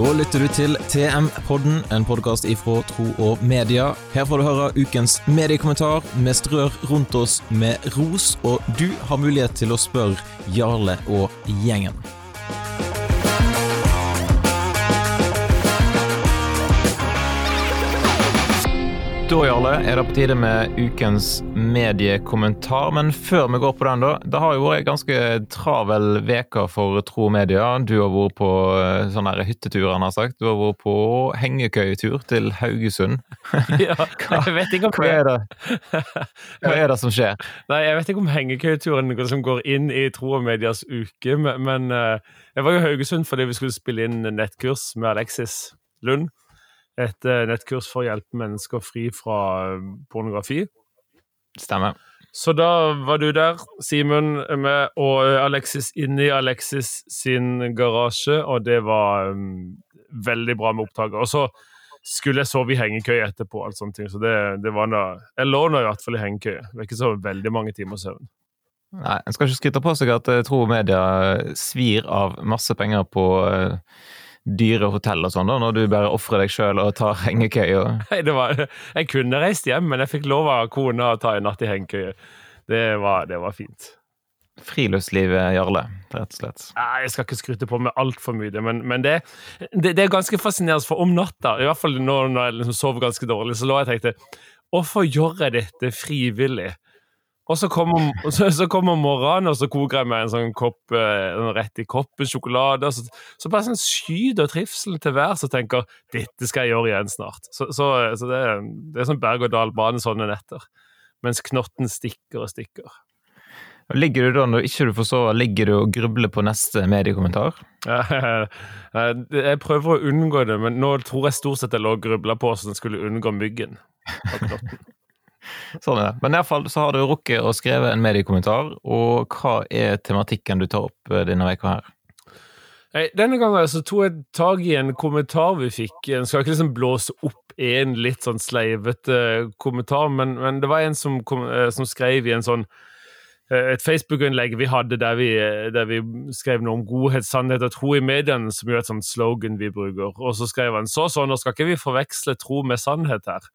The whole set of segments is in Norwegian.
Da lytter du til TM-podden, en podkast ifra Tro og Media. Her får du høre ukens mediekommentar. Vi strør rundt oss med ros, og du har mulighet til å spørre Jarle og gjengen. Da, Jarle, er det på tide med ukens mediekommentar. Men før vi går på den, da. Det har jo vært ganske travel uke for Tro Media. Du har vært på sånn sånne her hytteturer, han har sagt. Du har vært på hengekøyetur til Haugesund. Ja, jeg vet ikke om Hva er det, Hva er det som skjer? Nei, jeg vet ikke om hengekøyeturen som går inn i Tro og Medias uke, men, eh, jeg var i Haugesund fordi vi skulle spille inn nettkurs med Alexis Lund. Et eh, nettkurs for å hjelpe mennesker fri fra eh, pornografi. Stemmer. Så da var du der, Simen med, og eh, Alexis inne i Alexis sin garasje, og det var um, veldig bra med opptaket. Og så skulle jeg sove i hengekøye etterpå, alt sånne ting. så det, det var da, Jeg lå nå i hvert fall i hengekøye. Det var ikke så veldig mange timer søvn. Nei, En skal ikke skryte på seg at jeg Tro og Media svir av masse penger på eh, dyre hotell og sånn, da, når du bare ofrer deg sjøl og tar hengekøye. Nei, det var, jeg kunne reist hjem, men jeg fikk lov av kona å ta en natt i hengekøye. Det var, det var fint. Friluftslivet, Jarle, rett og slett. Nei, Jeg skal ikke skryte på meg altfor mye, men, men det, det, det er ganske fascinerende. For om natta, i hvert fall nå når jeg liksom sover ganske dårlig, så lå jeg og tenkte Hvorfor gjør jeg dette frivillig? Og så kommer, så, så kommer morgenen, og så koker jeg meg en sånn kopp eh, sånn rett i koppen sjokolade. Og så, så bare sånn skyter trivselen til værs og tenker dette skal jeg gjøre igjen snart. Så, så, så det, det, er sånn berg-og-dal-bane sånne netter. Mens knotten stikker og stikker. Ligger du da, når ikke du får sove, ligger du og grubler på neste mediekommentar? jeg prøver å unngå det, men nå tror jeg stort sett jeg lå og grubla på hvordan jeg skulle unngå myggen. av knotten. Sånn er det. Men iallfall så har du rukket å skrive en mediekommentar, og hva er tematikken du tar opp eh, denne veka her? Nei, Denne gangen så tok jeg tak i en kommentar vi fikk. En skal ikke liksom blåse opp en litt sånn sleivete kommentar, men, men det var en som, kom, eh, som skrev i en sånn eh, et Facebook-innlegg vi hadde der vi, der vi, skrev noe om godhet, sannhet og tro i mediene, som jo er et sånt slogan vi bruker. Og så skrev han så sånn, nå skal ikke vi forveksle tro med sannhet her.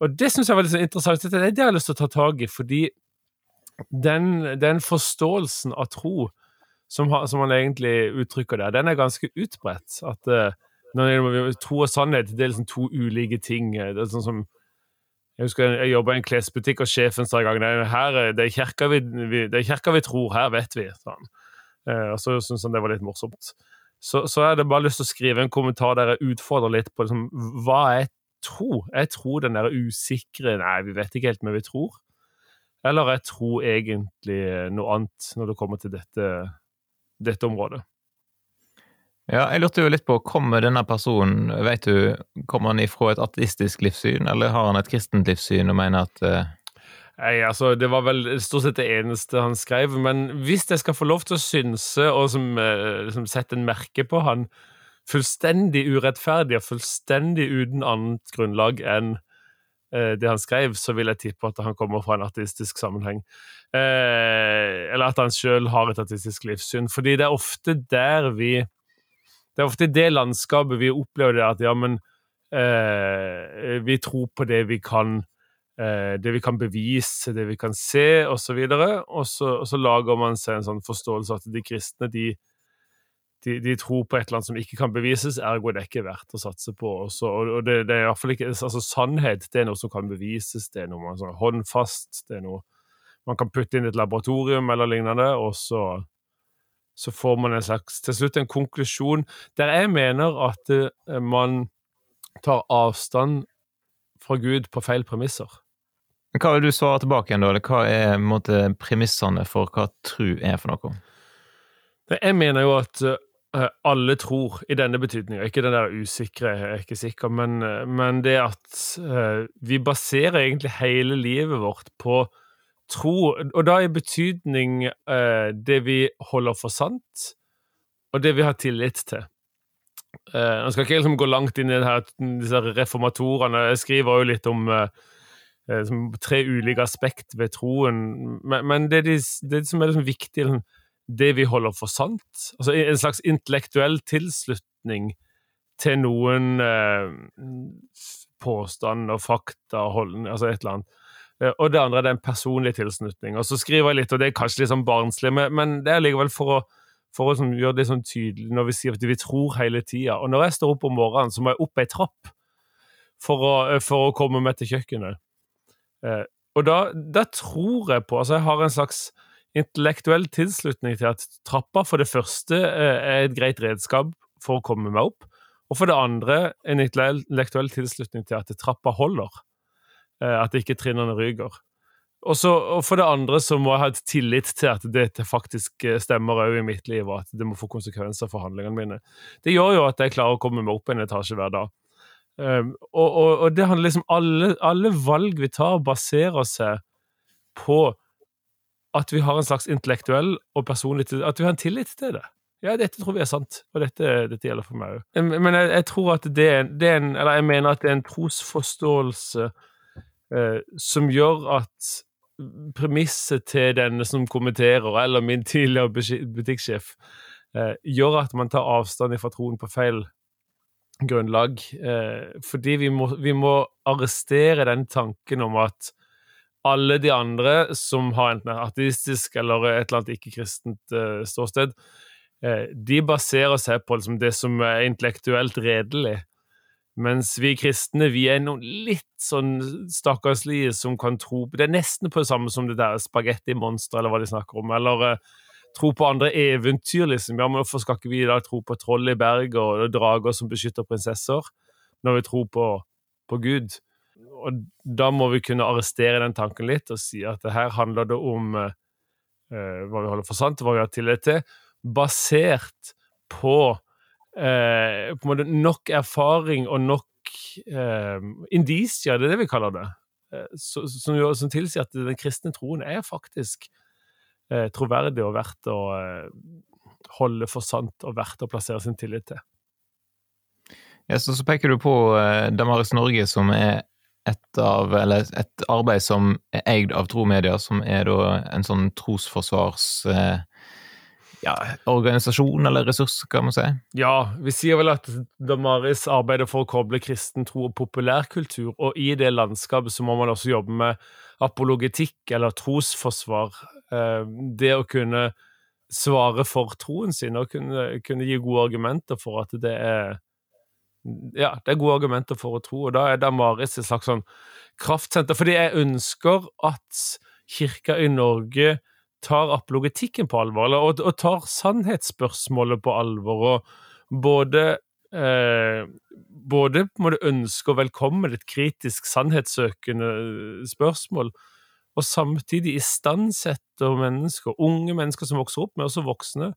Og det syns jeg var litt så interessant. Det er det jeg har lyst til å ta tak i, fordi den, den forståelsen av tro som, har, som, han egentlig uttrykker der, den er ganske utbredt. At uh, tro og sannhet det er liksom to ulike ting. Det er sånn som jeg husker jeg jobba i en klesbutikk, og sjefen sa en gang det er, det er kirka vi, vi, vi tror, her vet vi. Sånn. Uh, og så syntes han det var litt morsomt. Så, så jeg hadde bare lyst til å skrive en kommentar der jeg utfordrer litt på liksom, hva er tro? Jeg tror den der usikre Nei, vi vet ikke helt, men vi tror. Eller jeg tror egentlig noe annet når det kommer til dette, dette området. Ja, jeg lurte jo litt på, Kommer denne personen vet du, kommer han ifra et ateistisk livssyn, eller har han et kristent livssyn og mener at uh... Nei, altså, Det var vel stort sett det eneste han skrev. Men hvis jeg skal få lov til å synse og som, liksom, sette en merke på han, fullstendig urettferdig og fullstendig uten annet grunnlag enn eh, det han skrev, så vil jeg tippe at han kommer fra en ateistisk sammenheng. Eh, eller at han sjøl har et ateistisk livssyn. Fordi det er ofte der vi Det er ofte i det landskapet vi opplever det at ja, men eh, vi tror på det vi kan eh, det vi kan bevise, det vi kan se, osv. Og, og, så, og så lager man seg en sånn forståelse at de kristne de de, de, tror på et eller annet som ikke kan bevises, ergo det er ikke verdt å satse på. Også, og det, det, er i hvert fall ikke, altså Sannhet det er noe som kan bevises, det er noe man, sånn, håndfast, det er noe man kan putte inn i et laboratorium eller lignende, og så, så får man en slags, til slutt en konklusjon der jeg mener at uh, man tar avstand fra Gud på feil premisser. Hva vil du svare tilbake igjen, da? Eller hva er måte, premissene for hva tru er for noe? Jeg mener jo at Eh, alle tror, i denne betydninga. Ikke den der usikre, jeg er ikke sikker, men, eh, men det at uh, vi baserer egentlig hele livet vårt på tro, og da i betydning det vi holder for sant, og det vi har tillit til. Jeg skal ikke liksom gå langt inn i her, disse reformatorene. Jeg skriver jo litt om tre ulike aspekt ved troen, men, men det, de, det, som er liksom viktig liksom, det vi holder for sant. Altså En slags intellektuell tilslutning til noen eh, påstander, fakta, holdning, altså et eller annet. Eh, og det andre er den personlige tilslutning. Og så skriver jeg litt, og det er kanskje litt sånn barnslig, men, det er likevel for å, for å sånn, gjøre det sånn tydelig når vi sier at vi tror hele tida. Og når jeg står opp om morgenen, så må jeg opp ei trapp for å, for å komme meg til kjøkkenet. Eh, og da, da, tror jeg på Altså, jeg har en slags intellektuell tilslutning til at trappa for det første eh, er et greit redskap for å komme meg opp, og for det andre en intellektuell tilslutning til at trappa holder. Eh, at ikke trinnene ryker. Og, så, og for det andre så må jeg ha et tillit til at dette faktisk eh, stemmer òg i mitt liv, og at det må få konsekvenser for handlingene mine. Det gjør jo at jeg klarer å komme meg opp en etasje hver dag. Um, og, og, og, det handler liksom alle, alle valg vi tar, baserer seg på at vi har en slags intellektuell og personlig At vi har en tillit til det. Ja, dette tror vi er sant, og dette, dette gjelder for meg òg. Men jeg, jeg, tror at det er, det er, en Eller jeg mener at det er en trosforståelse eh, som gjør at premisset til denne som kommenterer, eller min tidligere butikksjef, eh, gjør at man tar avstand fra troen på feil grunnlag. Eh, fordi vi må, vi må arrestere den tanken om at alle de andre som har enten et ateistisk eller et eller annet ikke-kristent uh, ståsted, uh, de baserer seg på liksom, det som er intellektuelt redelig. Mens vi kristne vi er noen litt sånn stakkarslige som kan tro på Det er nesten på det samme som det der spagettimonsteret, eller hva de snakker om. Eller uh, tro på andre eventyr, liksom. Ja, men hvorfor skal ikke vi da tro på troll i berget og drager som beskytter prinsesser, når vi tror på, på Gud? Og da må vi kunne arrestere den tanken litt og si at her handler det om eh, hva vi holder for sant, hva vi har tillit til, basert på, eh, på nok erfaring og nok eh, indisier, det er det vi kaller det, som, som, tilsier at den kristne troen er faktisk troverdig og verdt å holde for sant og verdt å plassere sin tillit til. Ja, så, så peker du på Damaris Norge, som er et, av, et arbeid som er eid av Tro Media, som er en sånn trosforsvars... Eh, ja, organisasjon eller ressurs, kan man si? Ja, vi sier vel at Damaris arbeider for å koble kristen tro og populærkultur, og i det landskapet så må man også jobbe med apologetikk eller trosforsvar. Eh, det å kunne svare for troen sin og kunne, kunne gi gode argumenter for at det er ja, det er gode argumenter for å tro, og da er Damaris et slags sånn kraftsenter. Fordi jeg ønsker at kirka i Norge tar apologetikken på alvor, og, og, tar sannhetsspørsmålet på alvor, og både eh, både må du ønske å velkomme et kritisk sannhetssøkende spørsmål, og samtidig istandsette mennesker, unge mennesker som vokser opp, men også voksne,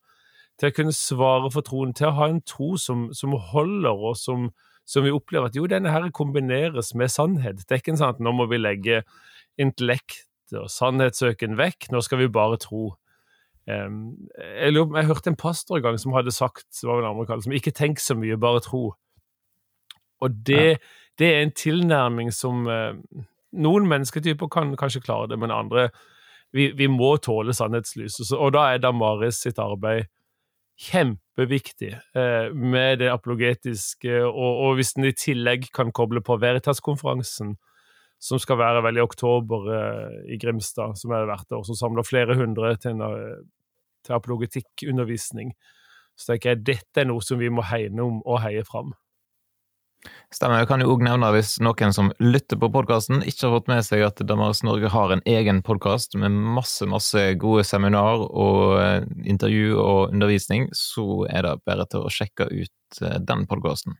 til å kunne svare for troen, til å ha en tro som, som holder, og som, som, vi opplever at jo, denne her kombineres med sannhet. Det er ikke sånn at nå må vi legge intellekt og sannhetssøken vekk, nå skal vi bare tro. Um, jeg, jeg, hørte en pastor en gang som hadde sagt som ikke tenk så mye, bare tro. Og det, ja. det er en tilnærming som uh, Noen mennesketyper kan kanskje klare det, men andre vi, vi må tåle sannhetslyset. Og da er Damaris sitt arbeid kjempeviktig eh, med det apologetiske, og, og, hvis en i tillegg kan koble på Veritas-konferansen, som skal være vel i oktober eh, i Grimstad, som er hvert år, som samler flere hundre til, en, eh, til apologetikkundervisning, så tenker jeg dette er noe som vi må hegne om og heie fram. Stemmer. Jeg kan jo òg nevne, hvis noen som lytter på podkasten, ikke har fått med seg at Damaris Norge har en egen podkast med masse, masse gode seminar og eh, intervju og undervisning, så er det bare til å sjekke ut eh, den podkasten.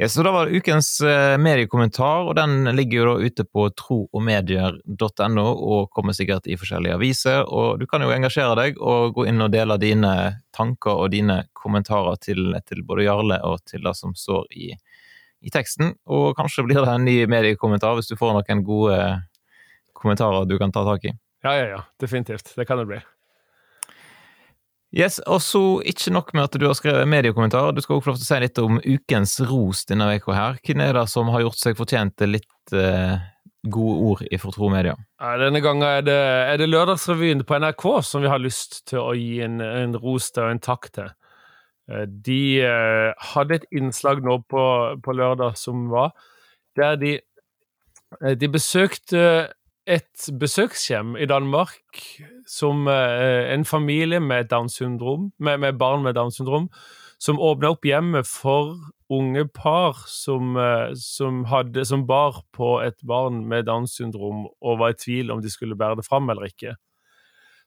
Ja, så da var det ukens eh, mediekommentar, og den ligger jo da ute på troogmedier.no og kommer sikkert i forskjellige aviser. Og du kan jo engasjere deg og gå inn og dele dine tanker og dine kommentarer til, til både Jarle og til det som står i i teksten, og kanskje blir det en ny mediekommentar hvis du får noen gode kommentarer du kan ta tak i. Ja, ja, ja. Definitivt. Det kan det bli. Yes, og så Ikke nok med at du har skrevet mediekommentar, du skal også få lov til å si litt om ukens ros denne uka her. Hvem er det som har gjort seg fortjent til litt eh, gode ord i Fortro Media? Ja, denne gangen er det, er det Lørdagsrevyen på NRK som vi har lyst til å gi en, en ros til og en takk til. De hadde et innslag nå på, på lørdag som var, der de, de besøkte et besøkshjem i Danmark som en familie med, syndrom, med, med barn med Downs syndrom som åpna opp hjemmet for unge par som, eh, som, hadde, som bar på et barn med Downs syndrom og var i tvil om de skulle bære det fram eller ikke.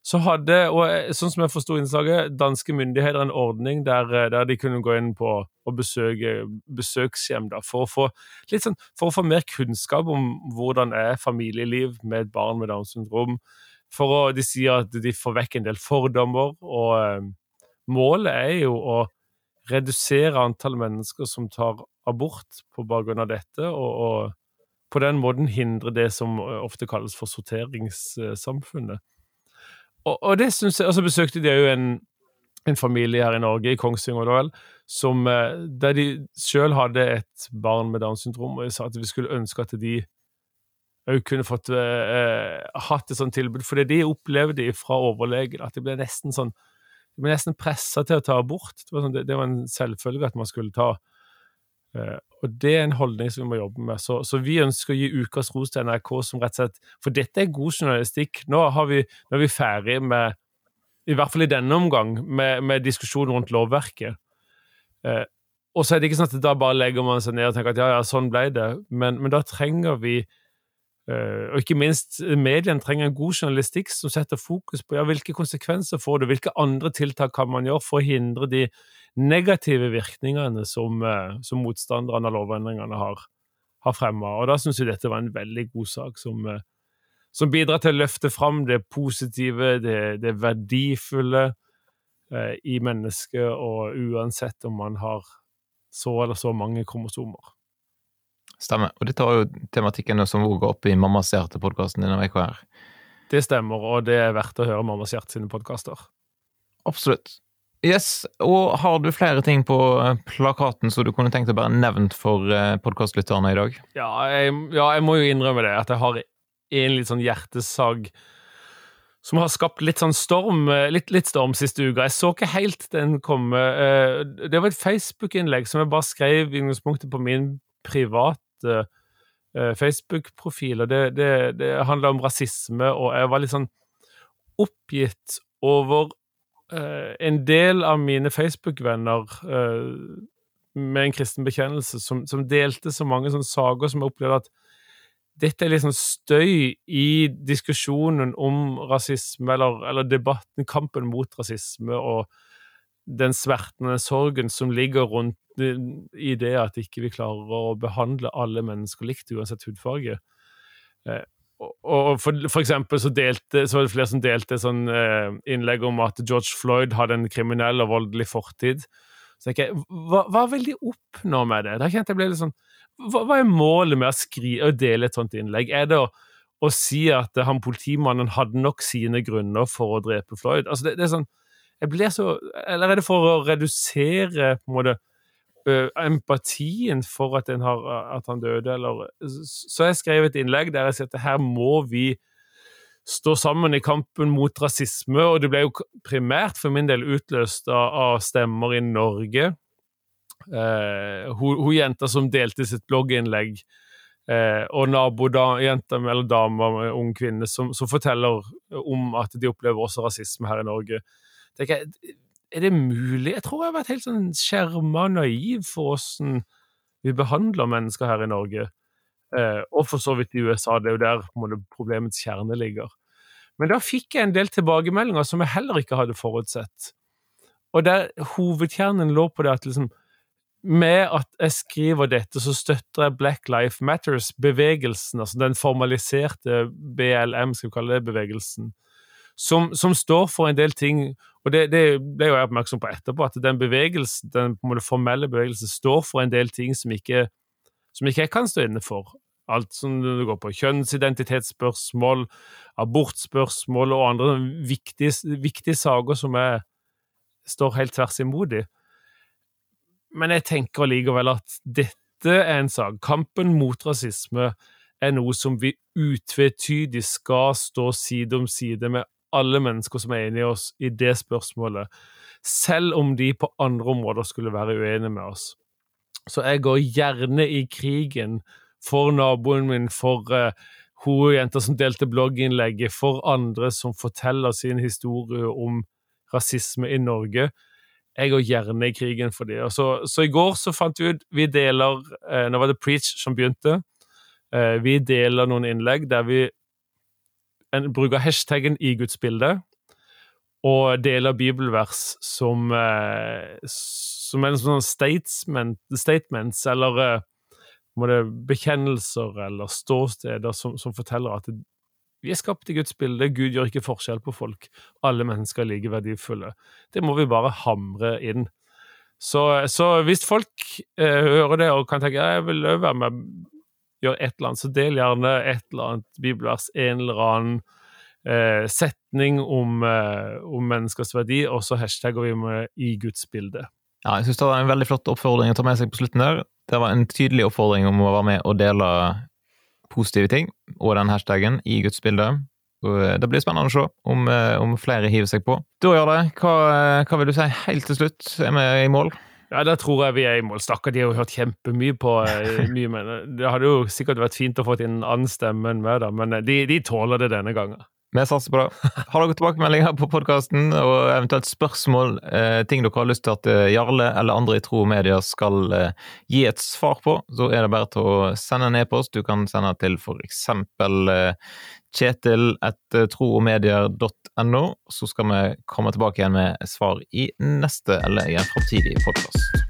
Så hadde, og eh, sånn som jeg forsto innslaget, danske myndigheter en ordning der, eh, der, de kunne gå inn på og besøke besøkshjem da, for, å få, sånn, for å få mer kunnskap om hvordan er familieliv med et barn med Downs syndrom. For å, De sier at de får vekk en del fordommer, og eh, målet er jo å redusere antallet mennesker som tar abort på bakgrunn av dette, og, og, på den måten hindre det som ofte kalles for sorteringssamfunnet. Og, det synes jeg, Og så besøkte de jo en, en, familie her i Norge, i Kongsvinger, da vel, som, eh, der de sjøl hadde et barn med Downs syndrom, og jeg sa at vi skulle ønske at de òg kunne fått eh, hatt et sånt tilbud. For det de opplevde fra overlegen, at de ble nesten sånn nesten pressa til å ta abort. Det var, sånn, det, det var, en selvfølge at man skulle ta. Uh, og det er en holdning som vi må jobbe med. Så, så vi ønsker å gi ukas ros til NRK som rett og slett For dette er god journalistikk. Nå, vi, nå er vi ferdig med, i hvert fall i denne omgang, med, med diskusjonen rundt lovverket. Eh, og så er det ikke sånn at da bare legger man seg ned og tenker at ja, ja, sånn ble det. Men, men da trenger vi og ikke minst, mediene trenger en god journalistikk som setter fokus på ja, hvilke konsekvenser får det, hvilke andre tiltak kan man gjøre for å hindre de negative virkningene som, uh, som motstanderne av lovendringene har, har fremma. Og da syns jeg dette var en veldig god sak som, som bidrar til å løfte fram det positive, det, det verdifulle i mennesket, og uansett om man har så eller så mange kromosomer. Stemmer. Og dette tar jo tematikken som går opp i Mammas hjerte-podkasten din her. Det stemmer, og det er verdt å høre Mammas hjerte sine podkaster. Absolutt. Yes, og har du flere ting på eh, plakaten som du kunne tenkt å bare nevnt for eh, podkastlytterne i dag? Ja jeg, ja, jeg må jo innrømme det, at jeg har en litt sånn hjertesag som har skapt litt sånn storm eh, litt, litt storm siste uka. Jeg så ikke helt den komme. Det var et Facebook-innlegg som jeg bare skrev i utgangspunktet på min privat uh, Facebook-profiler. Det, det, det handla om rasisme, og jeg var litt sånn oppgitt over uh, en del av mine Facebook-venner med en kristen bekjennelse som, som, delte så mange sånne saker som jeg opplevde at dette er liksom støy i diskusjonen om rasisme, eller, eller debatten, kampen mot rasisme, og den svertende sorgen som ligger rundt i det at ikke vi klarer å behandle alle mennesker likt, uansett hudfarge. Eh, og for, for, eksempel så, delte, så var det flere som delte sånn eh, innlegg om at George Floyd hadde en kriminell og voldelig fortid. Så jeg hva, hva vil de oppnå med det? Da kjente jeg ble litt sånn hva, hva er målet med å, skrive, å dele et sånt innlegg? Er det å, å si at han politimannen hadde nok sine grunner for å drepe Floyd? Altså det, det er sånn jeg blir så Eller er det for å redusere på en måte empatien for at, har, at, han døde, eller Så jeg skrev et innlegg der jeg sier at her må vi stå sammen i kampen mot rasisme, og det ble jo primært for min del utløst av stemmer i Norge. Eh, hun, hun, jenta som delte sitt blogginnlegg, eh, og nabojenta eller dama, ung kvinne, som, som, forteller om at de opplever også rasisme her i Norge. Tenker jeg, er det mulig? Jeg tror jeg har vært helt sånn skjerma naiv for åssen vi behandler mennesker her i Norge. Eh, og for så vidt i USA. Det er jo der måte, problemets kjerne ligger. Men da fikk jeg en del tilbakemeldinger som jeg heller ikke hadde forutsett. Og der hovedkjernen lå på det at liksom med at jeg skriver dette, så støtter jeg Black Life Matters-bevegelsen, altså den formaliserte BLM, skal vi kalle det, bevegelsen, som, som står for en del ting og det, det ble jo jeg oppmerksom på etterpå, at den bevegelsen, den formelle bevegelsen står for en del ting som ikke, som ikke jeg kan stå inne for. Alt som det går på kjønnsidentitetsspørsmål, abortspørsmål og andre viktige, viktige saker som jeg står helt tvers imot i. Men jeg tenker allikevel at dette er en sak. Kampen mot rasisme er noe som vi utvetydig skal stå side om side med alle mennesker som er enig i oss i det spørsmålet. selv om de på andre områder skulle være uenige med oss. Så jeg går gjerne i krigen for naboen min, for uh, hun jenta som delte blogginnlegget, for andre som forteller sin historie om rasisme i Norge. Jeg går gjerne i krigen for det. Så, så, i går så fant vi ut Vi deler uh, Nå var det Preach som begynte. Uh, vi deler noen innlegg der vi en, bruker hashtaggen i Guds bilde og deler bibelvers som, eh, som en sånn statement, statements, eller det, bekjennelser eller ståsteder som, som, forteller at vi er skapt i Guds bilde, Gud gjør ikke forskjell på folk, alle mennesker er like verdifulle. Det må vi bare hamre inn. Så, så hvis folk eh, hører det og kan tenke jeg vil være med gjøre et eller annet, så del gjerne et eller annet bibelvers, en eller annen eh, setning om, eh, om, menneskers verdi, og så hashtagger vi med 'i Guds bilde'. Ja, jeg synes Det var en veldig flott oppfordring å ta med seg på slutten der. Det var en tydelig oppfordring om å være med og dele positive ting, og den hashtaggen 'i Guds bilde'. Eh, det blir spennende å se om, eh, om flere hiver seg på. Gjør det. Hva, hva vil du si helt til slutt? Er vi i mål? Ja, der tror jeg vi er i mål. Stakkar, de har jo hørt kjempemye på mye, men Det hadde jo sikkert vært fint å få inn en annen stemme med, da, men de, de tåler det denne gangen. Vi satser på det. Har dere tilbakemeldinger på podkasten og eventuelt spørsmål, eh, ting dere har lyst til at eh, Jarle eller andre i Tro og Media skal eh, gi et svar på, så er det bare til å sende en e-post. Du kan sende til for eksempel eh, kjetil etter troogmedier.no, så skal vi komme tilbake igjen med svar i neste eller i en framtidig podkast.